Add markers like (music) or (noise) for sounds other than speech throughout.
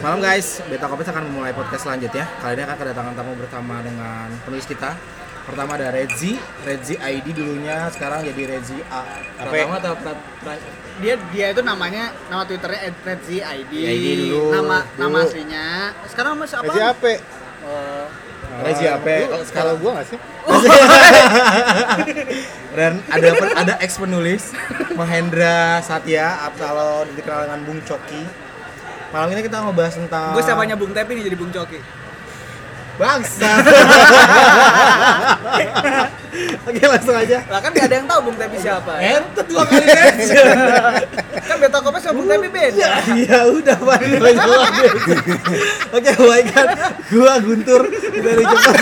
Malam guys, Beta Kopes akan memulai podcast selanjutnya. Kali ini akan kedatangan tamu bersama dengan penulis kita. Pertama ada Redzi, Redzi ID dulunya, sekarang jadi Redzi A. Pertama atau pra, pra, dia dia itu namanya nama twitternya @redzi ID, ID dulu, nama dulu. nama aslinya sekarang mas apa apa? Oh, Redzi AP. Lu Kalau Kalau sekarang gua nggak sih? (laughs) dan ada ada ex penulis Mahendra Satya atau kalau dikenal dengan Bung Coki. Malam ini kita mau bahas tentang gue siapanya Bung Tepi nih jadi Bung Coki bangsa. (laughs) Oke langsung aja. lah kan gak ada yang tahu Bung Tepi siapa Entet dua kali aja. (laughs) kan Beta Kopes sama Bung Tepi beda Ya, udah Pak. Oke, baikkan. Gua Guntur dari cepat.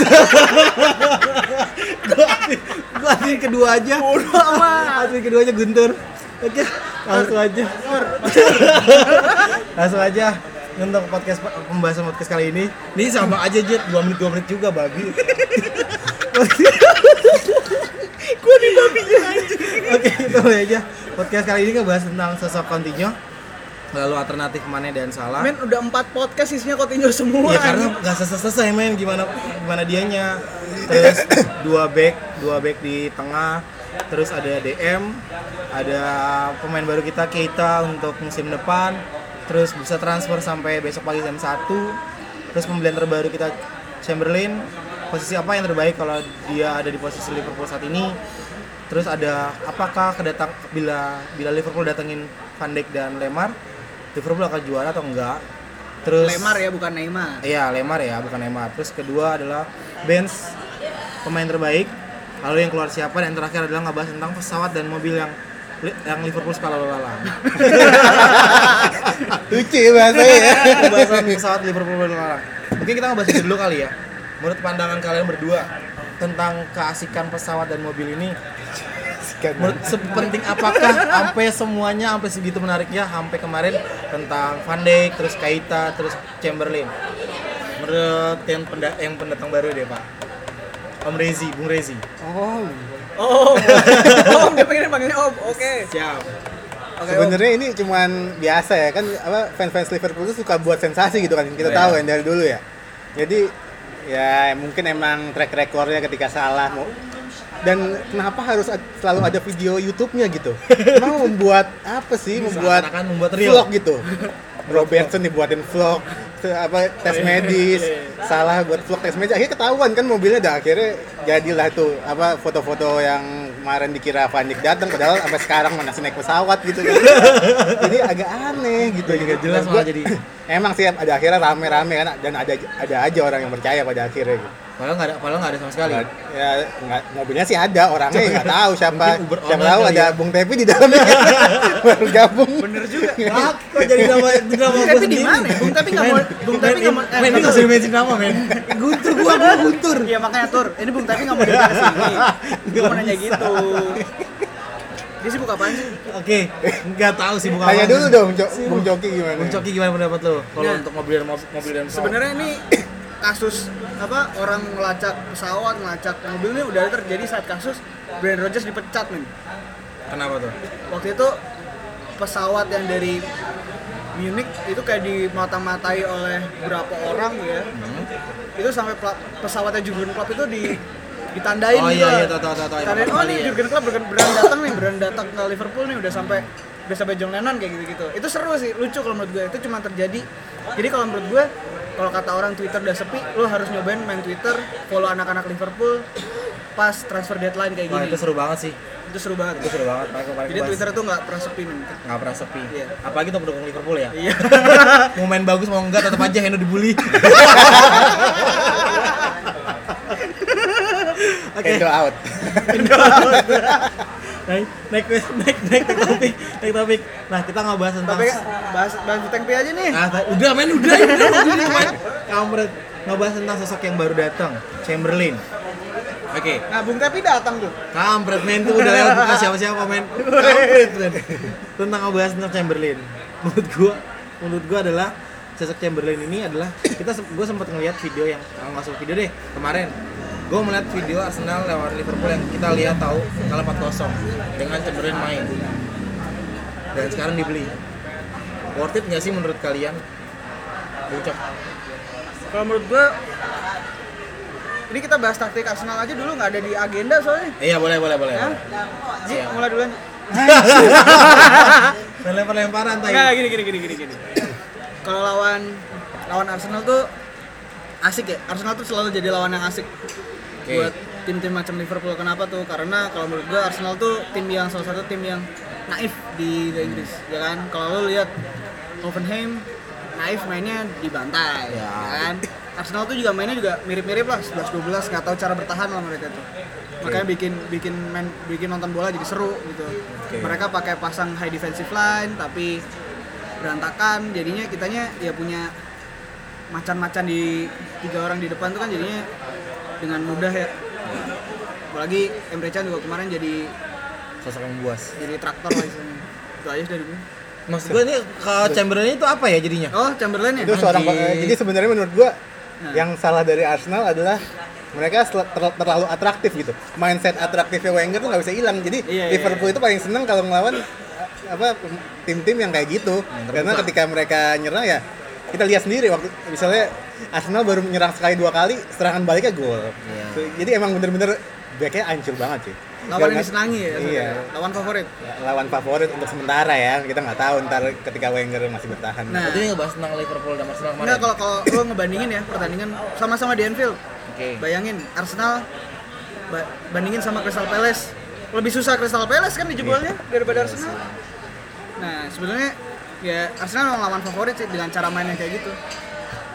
(laughs) gua gua admin kedua aja. Bodoh amat. Admin kedua aja Guntur. Oke, langsung aja. Langsung aja untuk podcast pembahasan podcast kali ini. Ini sama aja Jet, 2 menit 2 menit juga babi. (laughs) gue nih babinya Oke, itu mulai aja. Podcast kali ini ngebahas tentang sosok Coutinho. Lalu alternatif mana dan salah. men udah empat podcast isinya Coutinho semua Ya karena nggak selesai men gimana gimana dianya. Terus dua back, dua back di tengah. Terus ada DM, ada pemain baru kita Keita untuk musim depan. Terus bisa transfer sampai besok pagi jam 1. Terus pembelian terbaru kita Chamberlain. Posisi apa yang terbaik kalau dia ada di posisi Liverpool saat ini? Terus ada apakah kedatang bila bila Liverpool datengin Van Dijk dan Lemar, Liverpool akan juara atau enggak? Terus Lemar ya bukan Neymar Iya, Lemar ya, bukan Lemar. Terus kedua adalah Benz pemain terbaik. Lalu yang keluar siapa dan yang terakhir adalah ngebahas tentang pesawat dan mobil yang yang Liverpool suka lalu lalang. (laughs) Lucu ya bahasanya ya. Pembahasan pesawat Liverpool lalang. Mungkin kita ngebahas itu dulu kali ya. Menurut pandangan kalian berdua tentang keasikan pesawat dan mobil ini menurut sepenting apakah sampai semuanya sampai segitu menariknya sampai kemarin tentang Van Dijk terus Keita terus Chamberlain menurut yang pendatang baru deh pak Om Rezi Bung Rezi Oh. Oh oh dia pengen panggilnya om oke siap oke Om. Sebenarnya ini cuman biasa ya kan apa fans-fans Liverpool itu suka buat sensasi gitu kan kita Oh, tahu iya. kan dari dulu ya. Jadi ya mungkin emang track recordnya ketika salah mau dan kenapa harus ad- selalu ada video YouTube-nya gitu? (laughs) Mau membuat apa sih? Membuat membuat real. vlog gitu. Robertson dibuatin vlog apa tes medis. Salah buat vlog tes medis. Akhirnya ketahuan kan mobilnya dah. Akhirnya jadilah tuh apa foto-foto yang kemarin dikira Van Dijk datang padahal sampai sekarang masih naik pesawat gitu kan. (laughs) Jadi agak aneh gitu. Nggak jelas Dan malah jadi. (laughs) emang sih ada akhirnya rame-rame kan dan ada ada aja orang yang percaya pada akhirnya gitu. Padahal nggak ada padahal nggak ada sama sekali. Nggak- ya nggak mobilnya sih ada orangnya ya nggak tahu siapa. Siapa tahu kali ada ya. Bung Tepi di dalamnya. (laughs) Baru gabung bener juga. (laughs) Ah, kok jadi nama (laughs) nama Bung gua Tepi di mana? Bung Tepi nggak mau Bung Tepi nggak mau eh, men ini nggak usah mention nama men. Guntur gua gua Guntur. Iya makanya tur, ini Bung Tepi nggak mau ke sini. Gue mau nanya gitu. Dia sibuk apaan sih? oke nggak tahu sih bukan tanya apa. dulu dong Jo- Bung Joki gimana Bung Coki gimana pendapat lo kalau Nah. untuk mobil dan mobil, dan? Sebenarnya ini kasus apa orang ngelacak pesawat, ngelacak mobil ini udah terjadi saat kasus Brand Rogers dipecat men. kenapa tuh Waktu itu pesawat yang dari Munich itu kayak dimata-matai oleh beberapa orang ya. Hmm. Itu sampai pesawatnya Jurgen Klopp itu di ditandain Oh, gitu. iya, lah. iya, tahu, tahu, tahu, tahu. Tandain, Pertama oh nih ya. Jurgen Klopp beran datang nih, beran datang ke Liverpool nih udah sampai udah sampai John Lennon kayak gitu-gitu. Itu seru sih, lucu kalau menurut gue. Itu cuma terjadi. Jadi kalau menurut gue kalau kata orang Twitter udah sepi, lo harus nyobain main Twitter, follow anak-anak Liverpool pas transfer deadline kayak Wah gini. itu seru banget sih Itu seru banget. itu seru banget Pakai- pakai Jadi bahas- Twitter tuh nggak pernah sepi men. nggak pernah sepi Iya. apalagi untuk pendukung Liverpool ya Iya. (laughs) mau main bagus mau enggak tetap aja Heno dibully (laughs) oke. Endo out. Naik naik naik naik naik topik naik topik. Nah kita nggak bahas tentang Tapi bahas bahas P aja nih. ah ta- udah men udah udah udah udah kampret ngebahas tentang sosok yang baru datang Chamberlain. Oke. Nah, Bung Tepi datang tuh. kampret men tuh udah lewat bukan siapa siapa men kampret men. Tentang ngebahas tentang Chamberlain. Menurut gua menurut gua adalah sosok Chamberlain ini adalah kita gue sempat ngeliat video yang nggak usah video deh kemarin gue melihat video Arsenal lawan Liverpool yang kita lihat tahu kalah 4-0 dengan Chamberlain main dan sekarang dibeli Worth it nggak sih menurut kalian? Bocah. Kalau menurut gue ini kita bahas taktik Arsenal aja dulu nggak ada di agenda soalnya. Iya boleh boleh boleh. Ya. Ji, mulai duluan. (laughs) Lempar-lemparan tadi. Enggak, gini gini gini gini gini. Kalau lawan lawan Arsenal tuh asik ya. Arsenal tuh selalu jadi lawan yang asik Oke. buat tim-tim macam Liverpool. Kenapa tuh? Karena kalau menurut gua Arsenal tuh tim yang salah satu tim yang naif di Liga Inggris, ya kan? Kalau lo lihat Hoffenheim naif mainnya dibantai, Ya. ya kan? Arsenal tuh juga mainnya juga mirip-mirip lah 11-12 nggak tahu cara bertahan lah mereka tuh. Makanya bikin bikin main bikin nonton bola jadi seru gitu. Mereka pakai pasang high defensive line tapi berantakan jadinya kitanya ya punya macan-macan di tiga orang di depan tuh kan jadinya dengan mudah ya. Apalagi Emre Can juga kemarin jadi Sosok yang buas. jadi traktor lah istilahnya. Itu aja dari gue. Maksud gue ini ke Chamberlain itu apa ya jadinya? Oh, Chamberlain ya? itu seorang jadi sebenarnya menurut gua Nah. yang salah dari Arsenal adalah mereka terlalu atraktif gitu mindset atraktifnya Wenger tuh nggak bisa hilang jadi Iya, iya, Liverpool itu paling seneng kalau ngelawan eh, apa tim-tim yang kayak gitu karena ketika mereka nyerang ya kita lihat sendiri waktu misalnya Arsenal baru menyerang sekali dua kali serangan baliknya gol Iya. jadi emang bener-bener backnya hancur banget sih Lawan yang disenangi ya. iya. Lawan favorit. lawan favorit untuk sementara ya kita nggak tahu ntar ketika Wenger masih bertahan Nah. Ini ngebahas tentang Liverpool dan Arsenal kemarin. Enggak kalau kalau lo ngebandingin ya pertandingan sama-sama di Anfield. Oke. Bayangin Arsenal ba- bandingin sama Crystal Palace. Lebih susah Crystal Palace kan dijebolnya daripada Arsenal. Nah, sebenarnya ya Arsenal memang lawan favorit sih dengan cara mainnya kayak gitu.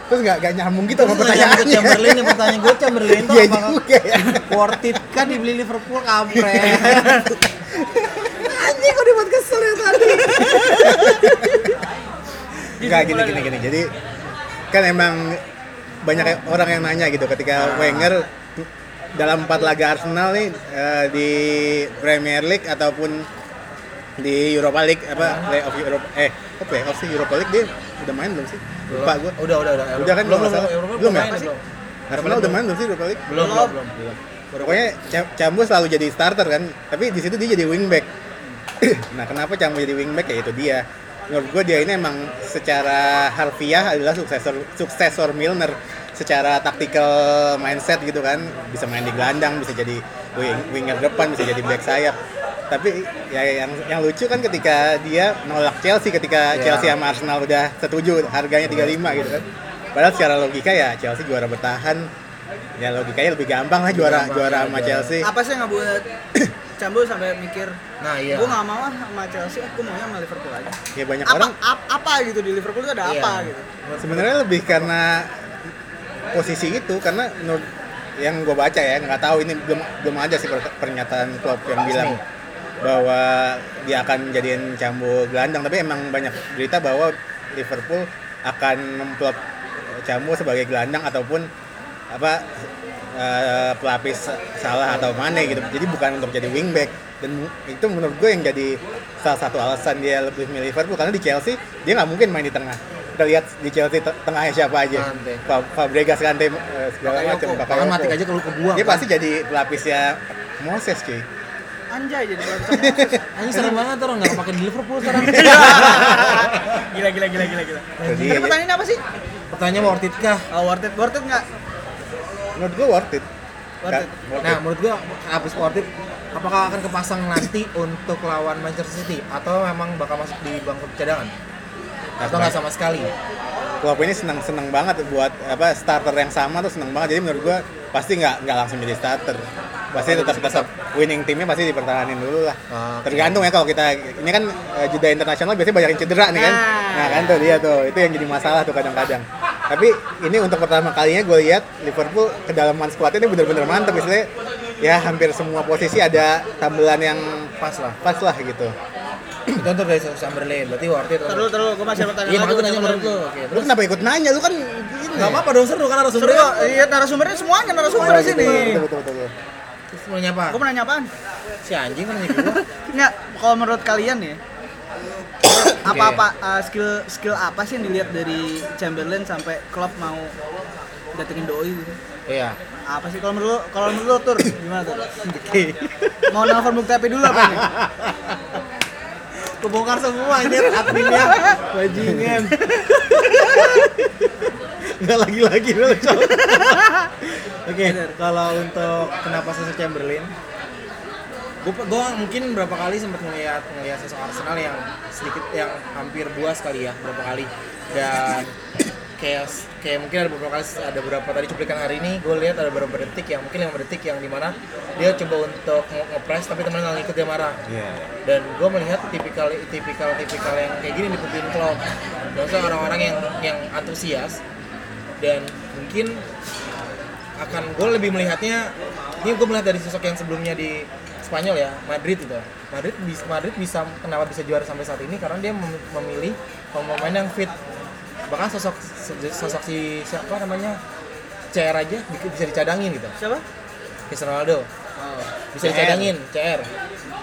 terus nggak nggak nyambung gitu Terus sama pertanyaannya Chamberlain, yang pertanyaan gue Chamberlain tuh Iya apakah juga ya. (laughs) worth it kan dibeli Liverpool kampret. (laughs) Anjing kok dibuat kesel ya tadi. (laughs) Enggak gini gini gini. Jadi kan emang banyak orang yang nanya gitu ketika Wenger dalam empat laga Arsenal nih eh, di Premier League ataupun di Europa League apa playoff Europa eh kok playoff sih Europa League dia udah main belum sih? Lupa gue. Udah udah udah. Udah kan belum belum belum ya? Arsenal udah main belum sih Europa League? Belum belum belum. Pokoknya Cam- Cambu selalu jadi starter kan, tapi di situ dia jadi wingback. (clears throat) nah, kenapa Cambu jadi wingback ya itu dia. Menurut gue dia ini emang secara harfiah adalah suksesor suksesor Milner secara taktikal mindset gitu kan bisa main di gelandang bisa jadi wing, winger depan bisa jadi back sayap tapi ya yang yang lucu kan ketika dia nolak Chelsea ketika Ya. Chelsea sama Arsenal udah setuju harganya 35 gitu kan padahal secara logika ya Chelsea juara bertahan ya logikanya lebih gampang lah juara gampang, juara ya, sama juara. Chelsea Apa sih yang nggak (coughs) buat Cambo sampai mikir Nah, iya. gue nggak mau sama Chelsea, aku maunya sama Liverpool aja. ya banyak Apa, orang ap- apa gitu di Liverpool itu ada Iya. apa gitu? sebenarnya lebih karena posisi itu karena menurut yang gue baca ya nggak tahu ini belum belum ada sih per- pernyataan klub yang bilang bahwa dia akan jadiin Cambo gelandang tapi emang banyak berita bahwa Liverpool akan memplot Cambo sebagai gelandang ataupun apa eh, pelapis salah atau mana gitu jadi bukan untuk jadi wingback dan itu menurut gue yang jadi salah satu alasan dia lebih milih Liverpool karena di Chelsea dia nggak mungkin main di tengah kita lihat di Chelsea te- tengahnya siapa aja Kante. Fa- Fabregas Kante eh, segala macam Bakayoko. mati aja kalau kebuang. dia kan. pasti jadi pelapisnya Moses cuy Anjay jadi. (laughs) Anjing serem banget orang nggak pakai di Liverpool sekarang. (laughs) Gila gila gila gila gila. Jadi, Tadi pertanyaannya apa sih? Pertanyaannya worth it kah? Oh, worth it, worth it nggak? menurut gue worth it Worth it. Nah, menurut gua habis worth it apakah akan kepasang nanti untuk lawan Manchester City atau memang bakal masuk di bangku cadangan? Atau nggak sama sekali? Klopp ini senang senang banget buat apa starter yang sama tuh senang banget jadi menurut gua pasti nggak nggak langsung jadi starter pasti tetap tetap winning timnya pasti dipertahanin dulu lah Oke. tergantung ya kalau kita ini kan eh, jeda internasional biasanya banyak yang cedera nih kan Nah. nah kan tuh dia tuh itu yang jadi masalah tuh kadang-kadang tapi ini untuk pertama kalinya gue lihat Liverpool kedalaman skuadnya ini bener-bener mantap misalnya ya hampir semua posisi ada tambelan yang Pas lah. pas lah gitu Itu untuk dari Chamberlain, berarti worth it. Terus terus gue masih ada pertanyaan Iya, makanya nanya menurut lu. Oke, lu kenapa ikut nanya lu kan gini nggak apa-apa dong seru kan Seru narasumbernya. iya narasumbernya semuanya narasumber di sini. betul betul betul, betul. Terus mau nanya apa? Gue mau nanya apaan? Si anjing kan nanya gua. (laughs) Nggak, kalau menurut kalian ya apa-apa uh, skill skill apa sih yang dilihat dari Chamberlain sampai klub mau datengin doi gitu? Iya. Apa sih kalau menurut lu- kalau menurut lu tur gimana tuh? (laughs) Mau nelfon bukti HP dulu apa nih? (laughs) kebongkar semua anjir. Adminnya bajingan. Nggak lagi-lagi dulu cok. Oke kalau untuk kenapa sosok Chamberlain? Gue gue mungkin berapa kali sempat ngeliat ngeliat sosok Arsenal yang sedikit yang hampir buas kali ya berapa kali. Dan kayak kayak mungkin ada beberapa kali ada beberapa tadi cuplikan hari ini gue lihat ada beberapa detik yang mungkin lima detik yang di mana dia coba untuk nge- ngepres tapi temen nggak ngikut dia marah. Iya. dan gue melihat tipikal tipikal tipikal yang kayak gini di Putin Klopp maksudnya orang-orang yang yang antusias dan mungkin akan gue lebih melihatnya ini gue melihat dari sosok yang sebelumnya di Spanyol ya Madrid itu. Madrid bisa Madrid bisa kenapa bisa juara sampai saat ini? Karena dia mem- memilih pemain yang fit bahkan sosok sosok si siapa namanya? CR aja bisa dicadangin gitu. Siapa? Cristiano Ronaldo. Oh. bisa CR. dicadangin CR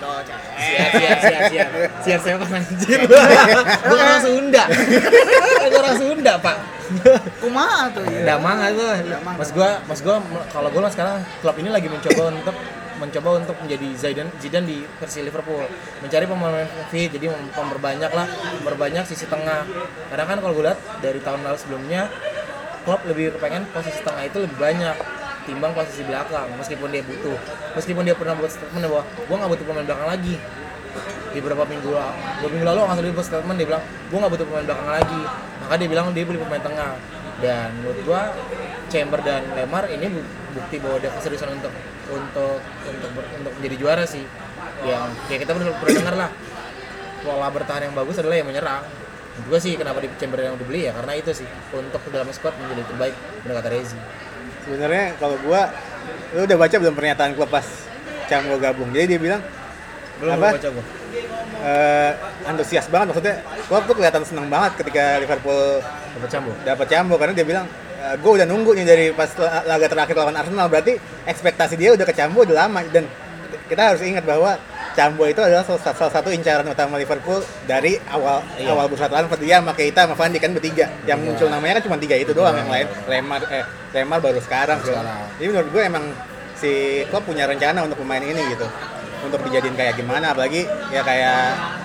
cewek. siap siap siap siap siap siap apa anjir? (laughs) Gue orang Sunda. (laughs) Gue orang Sunda pak. Kumaha tuh ya? Damang itu mas gue mas gue kalau gue sekarang klub ini lagi mencoba untuk mencoba untuk menjadi Zidane Zidane di versi Liverpool. Mencari pemain fit jadi mem- memperbanyak lah memperbanyak sisi tengah. Karena kan kalau gue lihat dari tahun lalu sebelumnya klub lebih pengen posisi tengah itu lebih banyak timbang posisi belakang meskipun dia butuh. Meskipun dia pernah buat statement bahwa gue nggak butuh pemain belakang lagi. Di beberapa minggu lalu, dua minggu lalu nggak salah dia buat statement dia bilang gue nggak butuh pemain belakang lagi. Maka dia bilang dia beli pemain tengah dan menurut gua Chamber dan Lemar ini bu- bukti bahwa dia keseriusan untuk untuk untuk untuk menjadi juara sih. Yang kayak kita pernah pernah dengar lah. Pola bertahan yang bagus adalah yang menyerang. Menurut gua sih kenapa di Chamber yang dibeli ya karena itu sih. Untuk dalam squad menjadi terbaik benar kata Rezi. Sebenarnya kalau gua lu udah baca belum pernyataan klub pas Cambo gabung. Jadi dia bilang belum Apa? baca gua eh, antusias banget maksudnya klub tuh kelihatan seneng banget ketika Liverpool dapat Cambo dapat Cambo karena dia bilang gue udah nunggu nih dari pas la- laga terakhir lawan Arsenal berarti ekspektasi dia udah ke Cambo udah lama dan kita harus ingat bahwa Cambo itu adalah salah, salah satu incaran utama Liverpool dari awal Iya. awal bursa transfer dia sama Keita sama Van Dijk kan bertiga yang Iya. muncul namanya kan cuma tiga itu doang yang lain Lemar eh Lemar baru sekarang Baru sekarang. jadi menurut gue emang si Klopp punya rencana untuk pemain ini gitu untuk dijadiin kayak gimana apalagi ya kayak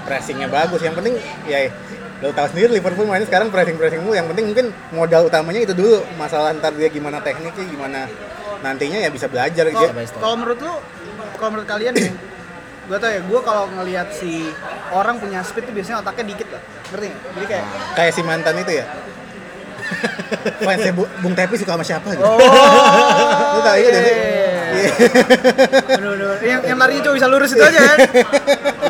pressingnya bagus yang penting ya lo tahu sendiri Liverpool mainnya sekarang pressing pressing mulu yang penting mungkin modal utamanya itu dulu masalah ntar dia gimana tekniknya gimana nantinya ya bisa belajar by step. kalau menurut lu, kalau menurut kalian gue tau ya, gue kalau ngelihat si orang punya speed tuh biasanya otaknya dikit lah, ngerti? Jadi kayak, kayak si mantan itu ya (laughs) fansnya Bu- Bung Tepi suka sama siapa gitu oh, (laughs) Lu tahu itu nggak sih? iya. (laughs) Bener, bener. Yang, yang larinya cuma bisa lurus itu aja kan?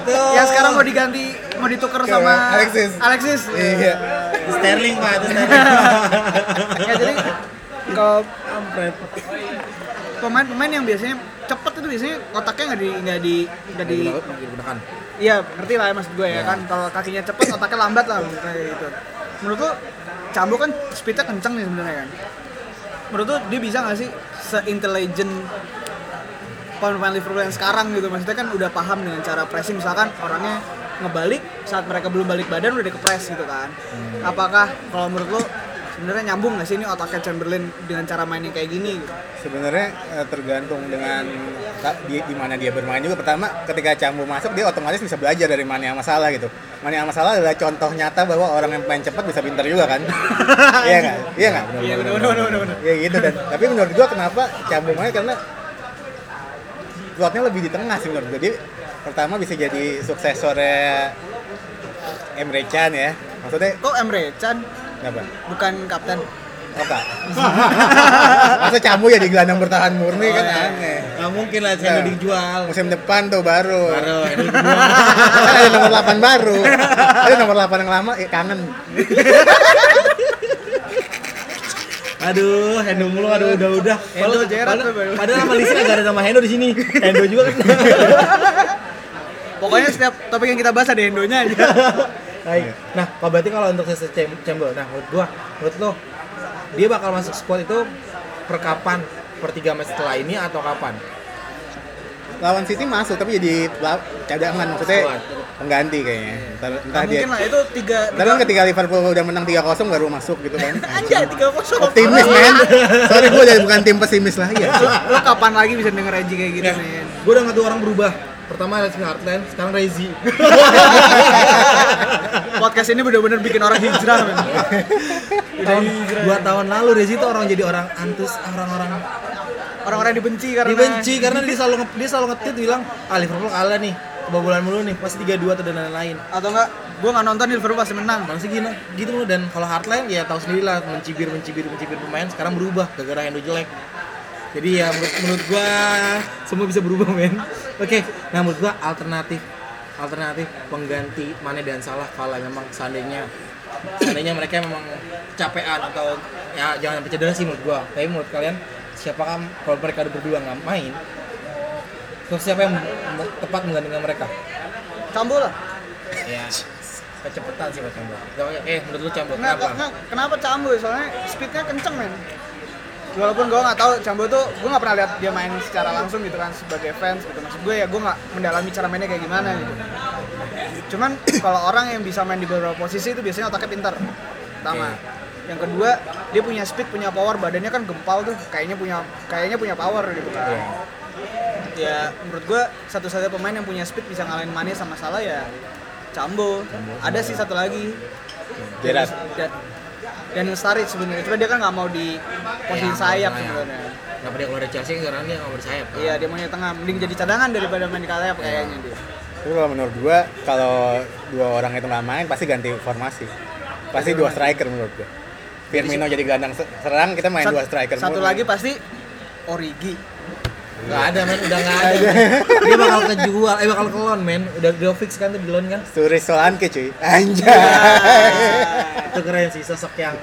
yang sekarang mau diganti, mau ditukar Ke sama Alexis. Alexis. iya. Sterling pak itu Sterling. (laughs) Ya jadi kalau pemain-pemain yang biasanya cepet itu biasanya otaknya nggak di nggak di nggak di digunakan iya ngerti lah ya maksud gue ya kan. Kalau kakinya cepet otaknya lambat lah kayak gitu. Menurut lo Cambo kan speednya kenceng nih sebenarnya kan menurut lo dia bisa nggak sih se-intelligent pemain Liverpool yang sekarang gitu? Maksudnya kan udah paham dengan cara pressing. Misalkan orangnya ngebalik saat mereka belum balik badan udah dikepres gitu kan. Apakah kalau menurut lo sebenarnya nyambung nggak sih ini otaknya Chamberlain dengan cara mainnya kayak gini? Sebenarnya eh, tergantung dengan ta- di, di mana dia bermain juga. Pertama ketika Cambu masuk dia otomatis bisa belajar dari mana yang masalah gitu. Mana yang masalah adalah contoh nyata bahwa orang yang main cepat bisa pintar juga kan? (laughs) Iya nggak? Iya nggak? Iya benar benar benar benar. ya gitu dan. Tapi menurut gua kenapa Cambu main? Karena slotnya lebih di tengah sih menurut gua. Dia pertama bisa jadi suksesornya Emre Can ya. Maksudnya Kok Emre Can kenapa bukan kapten? Oke. (laughs) Masa Cambu ya di gelandang bertahan murni kan iya. aneh. nggak mungkin lah Cendo Nah. dijual Musim depan tuh baru. baru (laughs) Kan ada nomor 8 baru. Ada nomor 8 yang lama, eh, kangen. (laughs) Aduh, Hendo mulu, aduh udah udah. Hendo tuh, padahal, padahal nama Lisa nggak ada nama Hendo di sini. Hendo juga kan. Pokoknya setiap topik yang kita bahas ada endonya aja. Baik. Nah, kalau berarti kalau untuk sesi Chamber, nah menurut gua, menurut lo, dia bakal masuk squad itu per kapan? Per tiga match setelah ini atau kapan? Lawan City masuk tapi jadi cadangan maksudnya pengganti kayaknya. Entar, Nah, entah dia. mungkin lah itu tiga. Ntar kan ketika Liverpool udah menang 3-0 baru masuk gitu kan. (laughs) Anjay, tiga kosong. Optimis men. Sorry gue jadi bukan tim pesimis lah ya. Lo kapan lagi bisa denger Eji kayak gitu, men? Gue udah tuh orang berubah. Pertama Rezi Heartland, sekarang Rezi. (laughs) Podcast ini bener-bener bikin orang hijrah men. tahun, dua tahun lalu Rezi itu orang jadi orang antus, orang-orang Orang-orang dibenci karena dibenci karena dia selalu dia selalu nge-tweet bilang ah Liverpool kalah nih kebobolan mulu nih pasti 3-2 atau dan lain-lain atau enggak gue nggak nonton Liverpool pasti menang masih gini gitu loh dan kalau Heartland ya tahu sendiri lah mencibir mencibir mencibir pemain sekarang berubah gara-gara Endo jelek jadi ya menurut, menurut gua semua bisa berubah men. Oke nah menurut gua alternatif alternatif pengganti Mane dan Salah kalau memang seandainya seandainya mereka memang capean atau ya jangan sampai cedera sih menurut gua. Tapi menurut kalian siapakah kalau mereka berdua nggak main terus siapa yang tepat menggantikan mereka? Cambo lah. Ya kecepatan sih buat Cambo eh menurut lu Cambo kenapa? nggak, kenapa Cambo ya? soalnya speednya kenceng men walaupun gue nggak tahu Cambo tuh gue nggak pernah lihat dia main secara langsung gitu kan sebagai fans gitu maksud gue ya gue nggak mendalami cara mainnya kayak gimana gitu cuman (coughs) kalau orang yang bisa main di beberapa posisi itu biasanya otaknya pintar pertama yang kedua dia punya speed punya power badannya kan gempal tuh kayaknya punya kayaknya punya power gitu kan Iya. ya menurut gue satu-satunya pemain yang punya speed bisa ngalahin Mane sama Salah ya Cambo. Ada sih satu lagi. Gerard. Dan Sturridge sebenarnya. Cuma dia kan nggak mau di posisi Iya, sayap sebenarnya. Kenapa dia keluar dari Chelsea karena dia nggak bersayap kan? Iya dia maunya tengah. Mending jadi cadangan daripada main di sayap kayaknya dia. Tapi kalau menurut gua kalau dua orang itu nggak main pasti ganti formasi. Pasti dua striker menurut gua. Firmino jadi gelandang se- serang, kita main Sat- dua striker. Satu mulu. lagi pasti Origi. Nggak ada men, udah nggak ada. dia bakal kejual, eh bakal ke loan men. Udah udah fix kan tuh di loan kan? Suris Solanke cuy. Anjay. itu keren sih sosok yang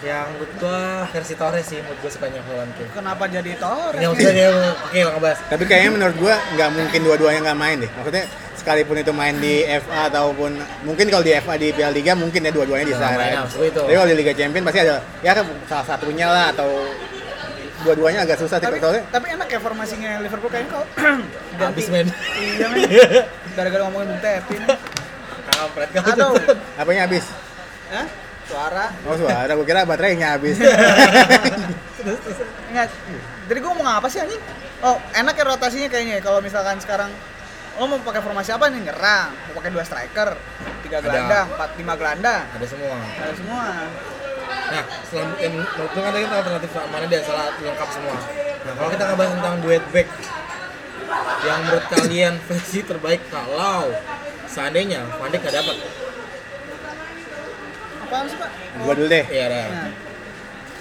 yang menurut gua versi Torres sih menurut gua sukanya Solanke. Kenapa jadi Torres? Ini maksudnya dia oke lah ngebahas. Tapi kayaknya menurut gua nggak mungkin dua-duanya nggak main deh. Maksudnya sekalipun itu main di FA ataupun mungkin kalau di FA di Piala Liga mungkin ya dua-duanya gua itu. Tapi kalau di Liga Champions pasti ada ya kan salah satunya lah atau dua-duanya agak susah tapi, soalnya. tapi enak ya formasinya Liverpool kayaknya kok (clears throat) Habis men. Iya men. (laughs) Gara-gara ngomongin Bung Tepi nih. Kampret kamu. Aduh. Apanya habis? Hah? Suara. Oh suara, gua kira baterainya habis. (laughs) Enggak. Jadi gue mau ngapa sih anjing? Oh, enak ya rotasinya kayaknya. Kalau misalkan sekarang lo mau pakai formasi apa nih? Nyerang, mau pakai dua striker, tiga gelandang, empat lima gelandang. Ada semua. Ada semua. Nah, selam, yang menurut kan tadi alternatif mana dia salah lengkap semua. Nah, kalau kita ngebahas tentang duet back yang menurut kalian (laughs) versi terbaik kalau seandainya Van Dijk gak dapat. Apaan sih, Pak? gua dulu deh. Iya, ada. Nah,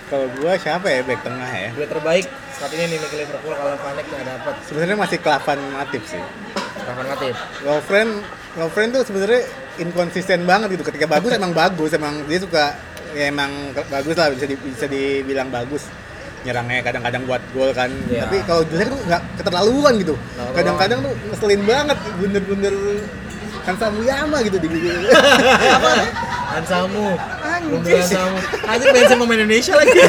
Kalau gua siapa ya back tengah ya? Duet terbaik saat ini nih Liverpool kalau Van Dijk gak dapat. Sebenarnya masih kelapan Matip sih. Kapan Matip? Lovren Lovren tuh sebenarnya inkonsisten banget gitu. Ketika bagus emang bagus, emang dia suka ya emang bagus lah bisa di- bisa dibilang bagus. Nyerangnya kadang-kadang buat gol kan. Iya. Tapi kalau jelek tuh nggak keterlaluan gitu. Kadang-kadang tuh ngeselin banget bener-bener kan Samuyama gitu di (laughs) Hansamu. Anjing. Belum Hansamu. Anjing main sama Indonesia lagi.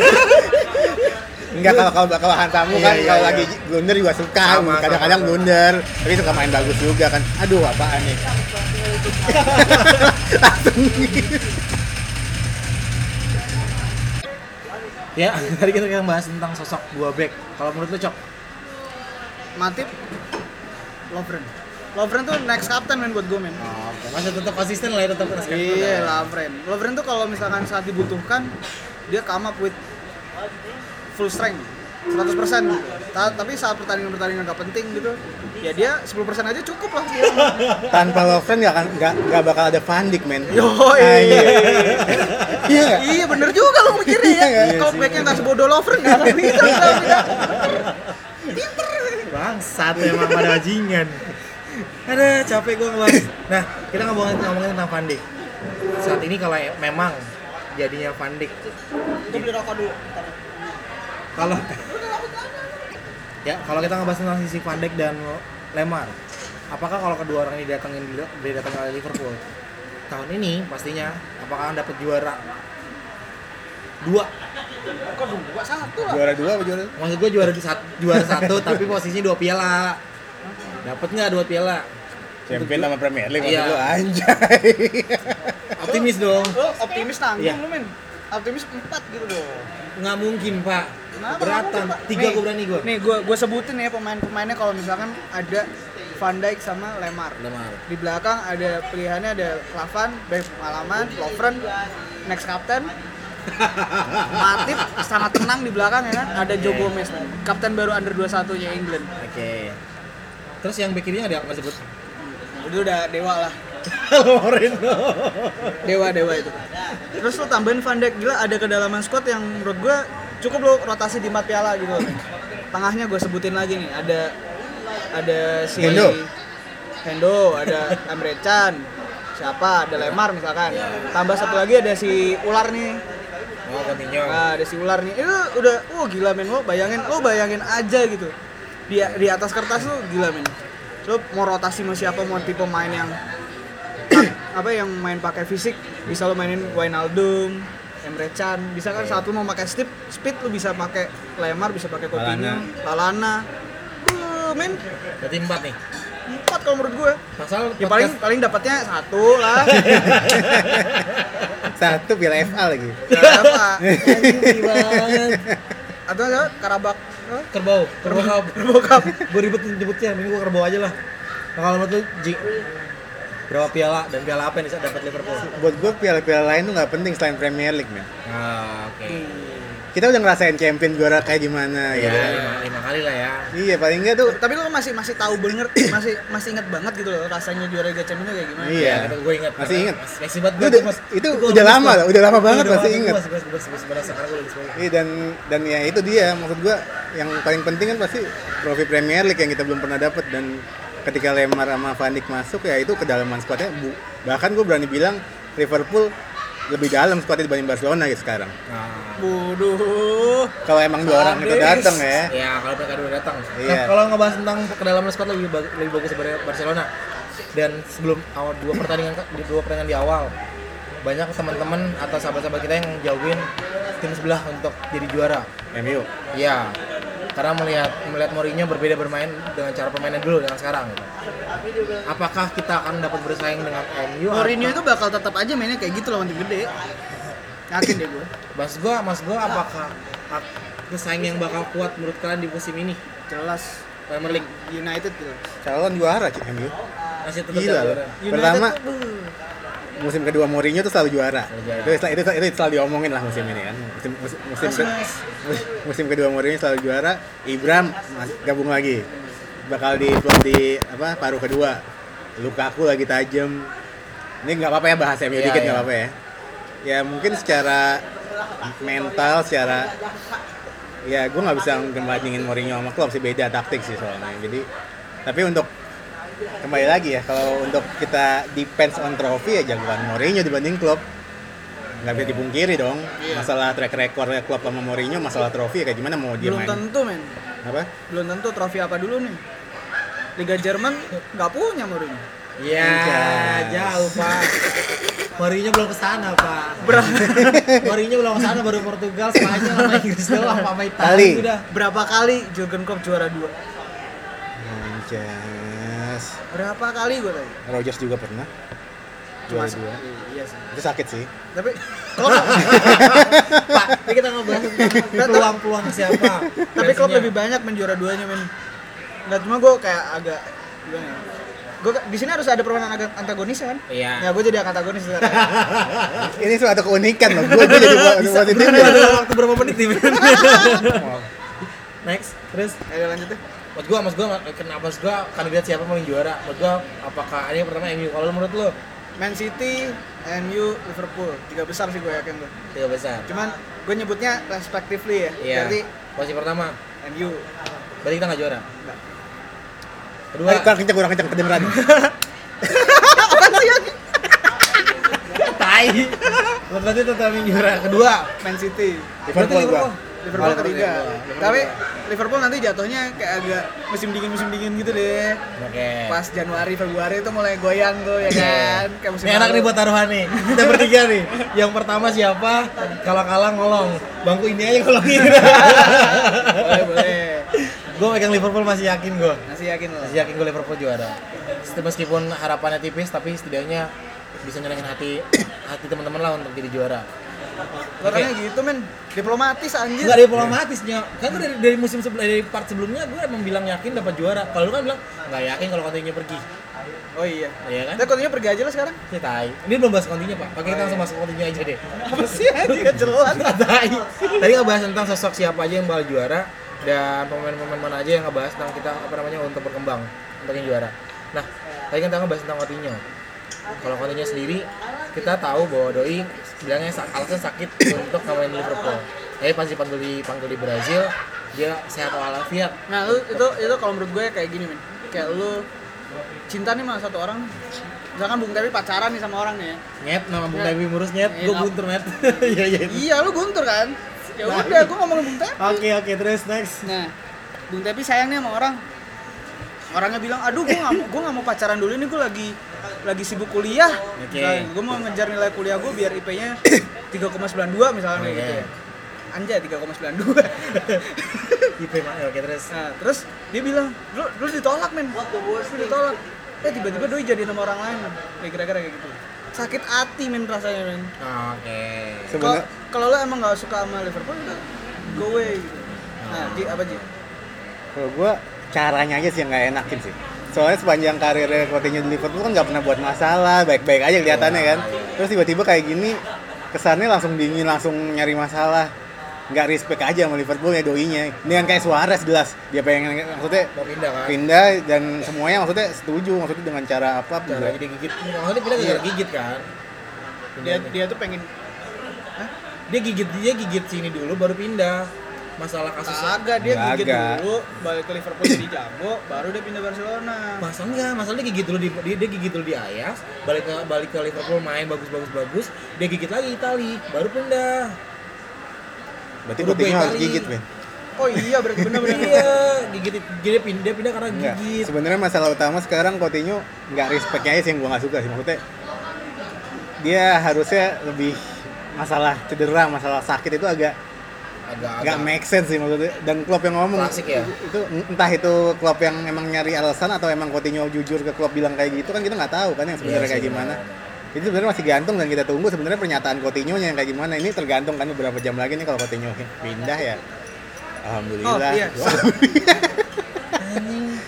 Enggak kalau kalau kalau Hansamu kan Iya, iya, kalau iya. lagi blunder juga suka, kadang-kadang blunder, tapi suka main bagus juga kan. Aduh, apaan nih? (laughs) ya, (laughs) tadi kita kita bahas tentang sosok dua back. Kalau menurut lu, Cok? Matip Lovren. Lovren tuh next captain men buat gue men. Oh, masih tetap konsisten lah ya tetap konsisten. Iya, Lovren. Lovren tuh kalau misalkan saat dibutuhkan dia come up with full strength 100% gitu. Ta- tapi saat pertandingan-pertandingan gak penting gitu, ya dia 10% aja cukup lah dia. (laughs) Tanpa Lovren nggak akan nggak nggak bakal ada Van Dijk, men. Yo, Anjir. (laughs) Iya nggak? iya bener juga lo mikirnya ya. Iya Kalau backnya nggak sebodoh Lovren nggak akan bisa. bisa. Bangsat emang pada bajingan. Ada capek gua ngebahas. Nah, kita ngomongin ngomongin tentang Van Dijk. Saat ini kalau memang jadinya Van Dijk Gue beli rokok dulu. kalau ya kalau kita ngebahas tentang sisi Van Dijk dan Lemar, apakah kalau kedua orang ini datangin didatangin oleh Liverpool tahun ini pastinya apakah dapat juara dua Kok dua satu lah. Juara dua apa juara? maksud gue juara di sat- juara satu (laughs) tapi posisinya dua piala dapat nggak dua piala Champion sama Premier League Iya. maksud lu anjay. (laughs) optimis dong Lo optimis nanggung Iya. lu men. Optimis empat gitu loh. nggak mungkin pak? Keberatan tiga gue berani gue Nih gue gue sebutin ya pemain-pemainnya kalau misalkan ada Van Dijk sama Lemar. Lemar. Di belakang ada pilihannya ada Klavan, back pengalaman, Lovren, next captain. (laughs) Matip sangat tenang di belakang ya kan. Ada Joe Gomez, man. kapten baru under 21 nya England. Oke. Terus yang back kirinya ada yang sebut? Itu udah dewa lah. (laughs) Moreno. Dewa dewa itu. Terus lo tambahin Van Dijk gila ada kedalaman squad yang menurut gua cukup lo rotasi di empat piala gitu. Tengahnya gue sebutin lagi nih ada ada si Hendo. Hendo, ada (laughs) Emre Can, siapa ada Lemar misalkan. Tambah satu lagi ada si Ular nih. Oh, Coutinho. Nah, ada si Ular nih. Itu udah oh gila men lo bayangin lo bayangin aja gitu. Di di atas kertas lo gila men. Lo mau rotasi mau siapa mau tipe main yang (coughs) apa yang main pakai fisik bisa lo mainin Wijnaldum, Emre Can, bisa kan saat lo mau pakai speed, speed lo bisa pakai Lemar, bisa pakai Coutinho, Lalana. Uh, men, Berarti empat nih. empat kalau menurut gue. Pasal Ya paling paling dapatnya satu lah. (laughs) Satu piala FA lagi. Apa? (laughs) Anjing banget. Atau apa? Karabak. Kerbau, kerbau cup. Kerbau Cup. gue ribet nyebutnya, ini gue kerbau aja lah. Nah, kalau menurut lu, berapa piala dan piala apa yang bisa dapat Liverpool? Buat gue piala-piala lain tuh nggak penting selain Premier League men. Ah, oke. Kita udah ngerasain champion juara kayak gimana Ya, gitu. lima, lima kali lah ya. Iya paling enggak tuh. Tapi lo masih masih tahu bener, masih masih ingat banget gitu loh rasanya juara Liga Champions itu kayak gimana. Iya. Ya, gue ingat. Masih ingat. Masih banget Itu gue mas. itu gua udah lama loh, udah lama banget Udah masih lama, ingat. Gue masih gue masih berasa sekarang gue lagi sebagai. Iya dan dan ya itu dia maksud gua yang paling penting kan pasti trofi Premier League yang kita belum pernah dapat dan ketika Lemar sama Van Dijk masuk ya itu kedalaman skuadnya bu- bahkan gue berani bilang Liverpool lebih dalam skuadnya dibanding Barcelona gitu sekarang. Nah, Bodoh. Kalau emang dua orang itu datang ya. ya kalau mereka dulu datang. Iya. Nah, kalau ngebahas tentang kedalaman squad lebih bag- lebih bagus daripada Barcelona. Dan sebelum awal dua pertandingan di dua pertandingan di awal banyak teman-teman atau sahabat-sahabat kita yang jauhin tim sebelah untuk jadi juara. MU. Iya. Karena melihat melihat Mourinho berbeda bermain dengan cara permainan dulu dengan sekarang. gitu. Apakah kita akan dapat bersaing dengan MU? Mourinho itu bakal tetap aja mainnya kayak gitu lawan tim gede. Yakin deh gue. Mas gua, mas gua apakah ak- pesaing yang bakal kuat menurut kalian di musim ini? Jelas Premier League United gitu. Calon juara Cik MU. masih tetap Gila juara. Pertama. Musim kedua Mourinho tuh selalu juara. Selalu juara. Itu, itu, itu, itu selalu diomongin lah musim ini kan. Musim musim, musim, Mas, mas. (laughs) musim kedua Mourinho selalu juara. Ibram gabung lagi. Bakal di di apa paruh kedua. Lukaku lagi tajam. Ini nggak apa-apa ya bahas MU Iya, dikit nggak iya. apa-apa ya. Ya mungkin secara mental, secara ya gue nggak bisa ngebandingin Mourinho sama Klopp sih beda taktik sih soalnya. Jadi tapi untuk kembali lagi ya kalau untuk kita depends on trophy ya jagoan Mourinho dibanding Klopp nggak bisa dipungkiri dong Iya. masalah track recordnya Klopp sama Mourinho masalah trofi ya kayak gimana mau dia Belum main tentu men. apa Belum tentu trofi apa dulu nih. Liga Jerman nggak punya Mourinho. Ya, jauh pak. Mourinho belum ke sana pak. Ber- (laughs) Mourinho belum ke sana baru Portugal, Spanyol, sama Inggris doang, sama Italia Kali. udah. Berapa kali Jurgen Klopp juara dua? Anjas Berapa kali gue tanya? Rogers juga pernah juara Cuma- dua Iya sih. itu sakit sih Tapi (laughs) Klopp, Pak, ini kita ngebahas tentang peluang-peluang siapa. tapi Klopp lebih banyak menjuara duanya men. Nggak cuma gue kayak agak gimana ya? Gue di sini harus ada permainan agak antagonis kan? Iya. Ya gue jadi antagonis sekarang. (laughs) ini suatu keunikan loh gue jadi buat positif beneran ya. ada waktu berapa menit nih? (laughs) Next, terus Ayo lanjut deh. Menurut gua, mas gua, kenapa mas gua kandidat siapa mau yang juara? Menurut gua, apakah ini yang pertama MU? Kalau lu menurut lu, Man City, MU, Liverpool. Tiga besar sih gue yakin tuh. tiga besar. Cuman gue nyebutnya respectively ya. Iya. Berarti Posisi pertama, MU. berarti kita nggak juara. Enggak. Kedua, Eh, kurang kenceng kurang kenceng kedengeran Apa (laughs) sih ya? tai. Berarti tetap yang juara. Kedua, Man City. Liverpool gua Liverpool ketiga. Liverpool. Tapi Liverpool nanti jatuhnya kayak agak musim dingin musim dingin gitu deh. Oke. Pas Januari Februari itu mulai goyang tuh ya kan. Kayak musim Ini enak nih buat taruhan nih. Kita bertiga nih. Yang pertama siapa? Kalau kalah ngolong. Bangku ini aja ngolongin. boleh boleh. gue pegang Liverpool masih yakin gue. Masih yakin loh. Masih yakin gue Liverpool juara. Meskipun harapannya tipis, tapi setidaknya bisa nyenengin hati hati teman-teman lah untuk jadi juara. Orangnya gitu men, diplomatis anjir. Enggak diplomatisnya. Kan gue dari, dari musim sebelum dari part sebelumnya gue emang bilang yakin dapat juara. Kalau lu kan bilang nggak yakin kalau Coutinho pergi. Oh iya. Iya kan? Tapi kontinya pergi aja lah sekarang. Ya tai. Ini belum bahas Coutinho, Pak. Pakai kita langsung masuk Coutinho aja deh. Apa sih (laughs) anjir gak jelas. tai. Tadi ngebahas tentang sosok siapa aja yang bakal juara dan pemain-pemain mana aja yang ngebahas tentang kita apa namanya untuk berkembang untuk yang juara. Nah, tadi kan kita ngebahas tentang Coutinho. Kalau Coutinho sendiri kita tahu bahwa doi bilangnya sak- alasan sakit untuk nggak main di Liverpool. Tapi pas dipanggil di panggil di Brazil, dia sehat walafiat. Nah, lu itu itu kalau menurut gue kayak gini men. Kayak lu cinta nih sama satu orang. Misalkan Bung Tepi pacaran nih sama orang nih ya. Nyet nama Bung. Tepi murus nyet, Iya, gue buntur nyet. (laughs) Iya iya. Iya, lu guntur kan? Ya udah, gue ngomongin Bung Tepi. Oke oke terus next. Nah, Bung Tepi sayang nih sama orang. Orangnya bilang, aduh gue gak, nggak mau pacaran dulu nih, gue lagi lagi sibuk kuliah. Oke. gue mau ngejar nilai kuliah gue biar IP-nya 3,92 (coughs) misalnya Oke. gitu ya. Anjay 3,92. IP mah oke terus. nah, terus dia bilang, lu, lu ditolak men. Lu ditolak. Eh tiba-tiba doi jadi sama orang lain. Kayak kira-kira kayak gitu. Sakit hati men rasanya men. Oke. Kalau Sebenarnya kalau lu emang gak suka sama Liverpool udah go away gitu. Nah, Ji, apa Ji? kalau gua caranya aja sih yang nggak enakin sih. Soalnya sepanjang karirnya Coutinho di Liverpool kan nggak pernah buat masalah, baik-baik aja kelihatannya kan. Terus tiba-tiba kayak gini, kesannya langsung dingin, langsung nyari masalah. Nggak respect aja sama Liverpool ya doinya. Ini kan kayak Suarez jelas, dia pengen maksudnya Mau pindah kan? pindah dan semuanya maksudnya setuju maksudnya dengan cara apa Cara dia gigit. Maksudnya pindah gara gigit kan? Dia tuh pengen dia gigit dia gigit sini dulu baru pindah. Masalah kasusnya Kagak, dia gigit Kagak. dulu, balik ke Liverpool jadi jago, baru dia pindah Barcelona. Masa enggak, masalah dia gigit dulu di dia, dia gigit dulu di Ajax, balik ke balik ke Liverpool main bagus-bagus bagus, dia gigit lagi Itali, baru pindah. Berarti baik harus gigit, men. Oh iya, berarti bener-bener. iya, gigit dia pindah, dia pindah karena Enggak. gigit. Sebenarnya masalah utama sekarang Coutinho nggak respectnya aja sih yang gua nggak suka sih maksudnya. Dia harusnya lebih masalah cedera, masalah sakit itu agak Agak nggak agak make sense sih maksudnya. Dan klub yang ngomong Klasik ya? itu entah itu klub yang emang nyari alasan atau emang Coutinho jujur ke klub bilang kayak gitu kan kita nggak tahu kan yang sebenarnya Iya kayak sih, gimana. benar. Itu sebenarnya masih gantung dan kita tunggu sebenarnya pernyataan Coutinho nya yang kayak gimana. Ini tergantung kan beberapa jam lagi nih kalau Coutinho pindah ya. Alhamdulillah. Oh, iya. (laughs)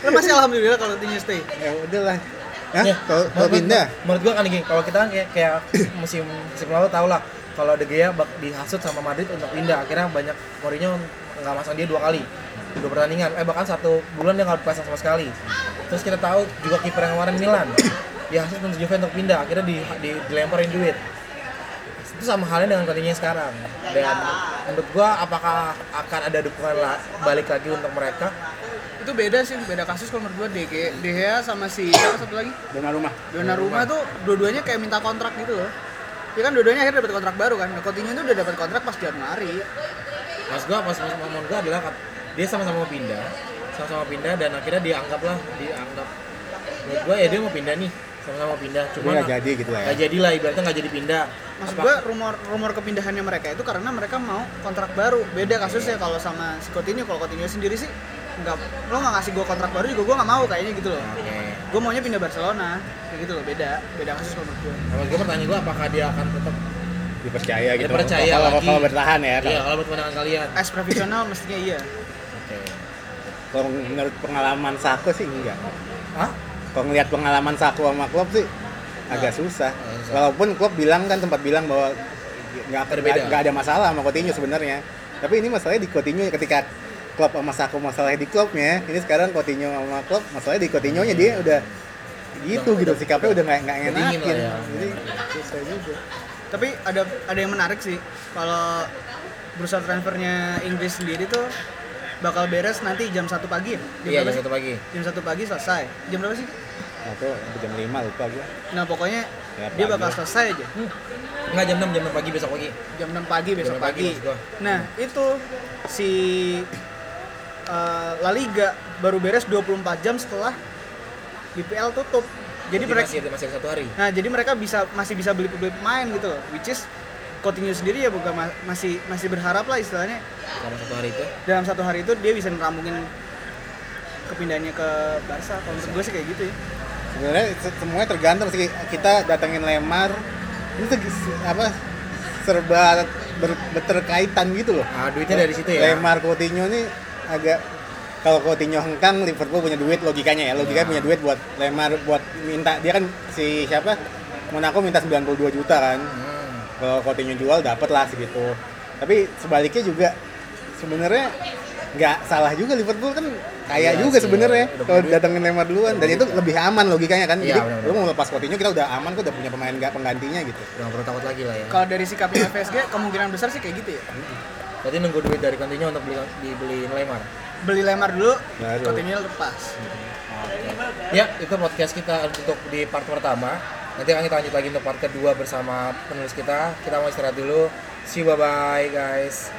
Lo masih alhamdulillah kalau Coutinho stay. ya udahlah. Hah? Ya, Kalau pindah? Menurut gua kan gini, kalau kita kan kayak, kayak musim musim lalu tau lah kalau De Gea bak dihasut sama Madrid untuk pindah. Akhirnya banyak Mourinho nggak masang dia dua kali dua pertandingan eh bahkan satu bulan dia nggak pasang sama sekali terus kita tahu juga kiper yang kemarin Milan dihasut untuk Juve untuk pindah akhirnya di, di, dilemparin duit itu sama halnya dengan Coutinho sekarang dan menurut gua apakah akan ada dukungan la- balik lagi untuk mereka Itu beda sih, beda kasus kalau menurut gua De Gea sama si siapa satu lagi? Donnarumma. Donnarumma tuh dua-duanya kayak minta kontrak gitu loh. Ya kan dua-duanya akhirnya dapat kontrak baru kan. Nah, Coutinho tuh udah dapat kontrak pas Januari. Mas gua pas mas ngomong gua adalah dia sama-sama mau pindah, sama-sama pindah dan akhirnya dianggap lah dianggap menurut gua ya dia mau pindah nih, sama-sama mau pindah. Cuma nggak jadi gitu lah ya. nggak jadi lah ibaratnya nggak jadi pindah. Maksud Apa- gua rumor rumor kepindahannya mereka itu karena mereka mau kontrak baru. Beda kasusnya kalau sama si Coutinho, kalau Coutinho sendiri sih nggak lo nggak ngasih gua kontrak baru juga gua nggak mau kayaknya gitu loh. Oke. Gua maunya pindah Barcelona. Kayak gitu loh, beda. Beda kasus menurut gua. Kalau gua pertanyaan gua apakah dia akan tetap Dipercaya gitu. Dipercaya kalau, lagi. kalau bertahan ya. iya Kalau, kalau buat pandangan kalian. As profesional mestinya iya. Oke. kalau menurut pengalaman Sako sih enggak. Hah? Kalau ngelihat pengalaman Sako sama klub sih agak susah. Agak susah. Walaupun klub bilang kan tempat bilang bahwa nggak ada masalah sama Coutinho sebenarnya. Tapi ini masalahnya di Coutinho ketika klub sama Sako masalahnya di klubnya. Ini sekarang Coutinho sama klub masalahnya di Coutinho-nya dia udah gitu Udah- gitu udah- sikapnya udah nggak nggak enakin. ya. Jadi susah juga. Tapi ada ada yang menarik sih kalau bursa transfernya Inggris sendiri tuh bakal beres nanti jam 1 pagi ya? Jam Iya jam satu pagi. Jam 1 pagi selesai. Jam berapa sih? Atau jam 5 lupa gua. Nah, pokoknya Ya, dia bakal lah. selesai aja. Enggak jam 6 jam 6 pagi besok pagi. Jam 6 pagi besok 6 pagi. Nah, itu si eh, La Liga baru beres 24 jam setelah BPL tutup. Jadi mereka masih masih satu hari. Nah, jadi mereka bisa masih bisa beli beli pemain gitu loh. Which is Coutinho sendiri ya bukan ma- masih masih berharap lah istilahnya Selama satu hari itu. dalam satu hari itu dia bisa ngerampungin kepindahannya ke Barca. Kalau menurut gue sih kayak gitu ya. sebenarnya se- semuanya tergantung sih kita datengin Lemar ini tuh apa serba ber- berterkaitan gitu loh. Ah, duitnya dari situ ya. Lemar Coutinho nih agak kalau Coutinho hengkang Liverpool punya duit logikanya ya. Logikanya punya duit buat Lemar buat minta dia kan si siapa? Monaco minta 92 juta kan. Hmm. kalau Coutinho jual dapat lah segitu. Tapi sebaliknya juga sebenarnya nggak salah juga Liverpool kan kaya Iya juga sebenarnya. kalau punya datengin Lemar duluan. Dan itu lebih aman logikanya kan. Iya, jadi lu mau lepas Coutinho kita udah aman kok udah punya pemain nggak penggantinya gitu. Udah nggak perlu takut lagi lah ya. Kalau dari sikapnya PSG kemungkinan besar sih kayak gitu ya. Berarti nunggu duit dari Coutinho untuk beli dibeli Lemar. Beli Lemar dulu, Baru. Coutinho lepas. Ya, itu podcast kita untuk di part pertama. Nanti akan kita lanjut lagi untuk part kedua bersama penulis kita. Kita mau istirahat dulu. See you bye bye guys.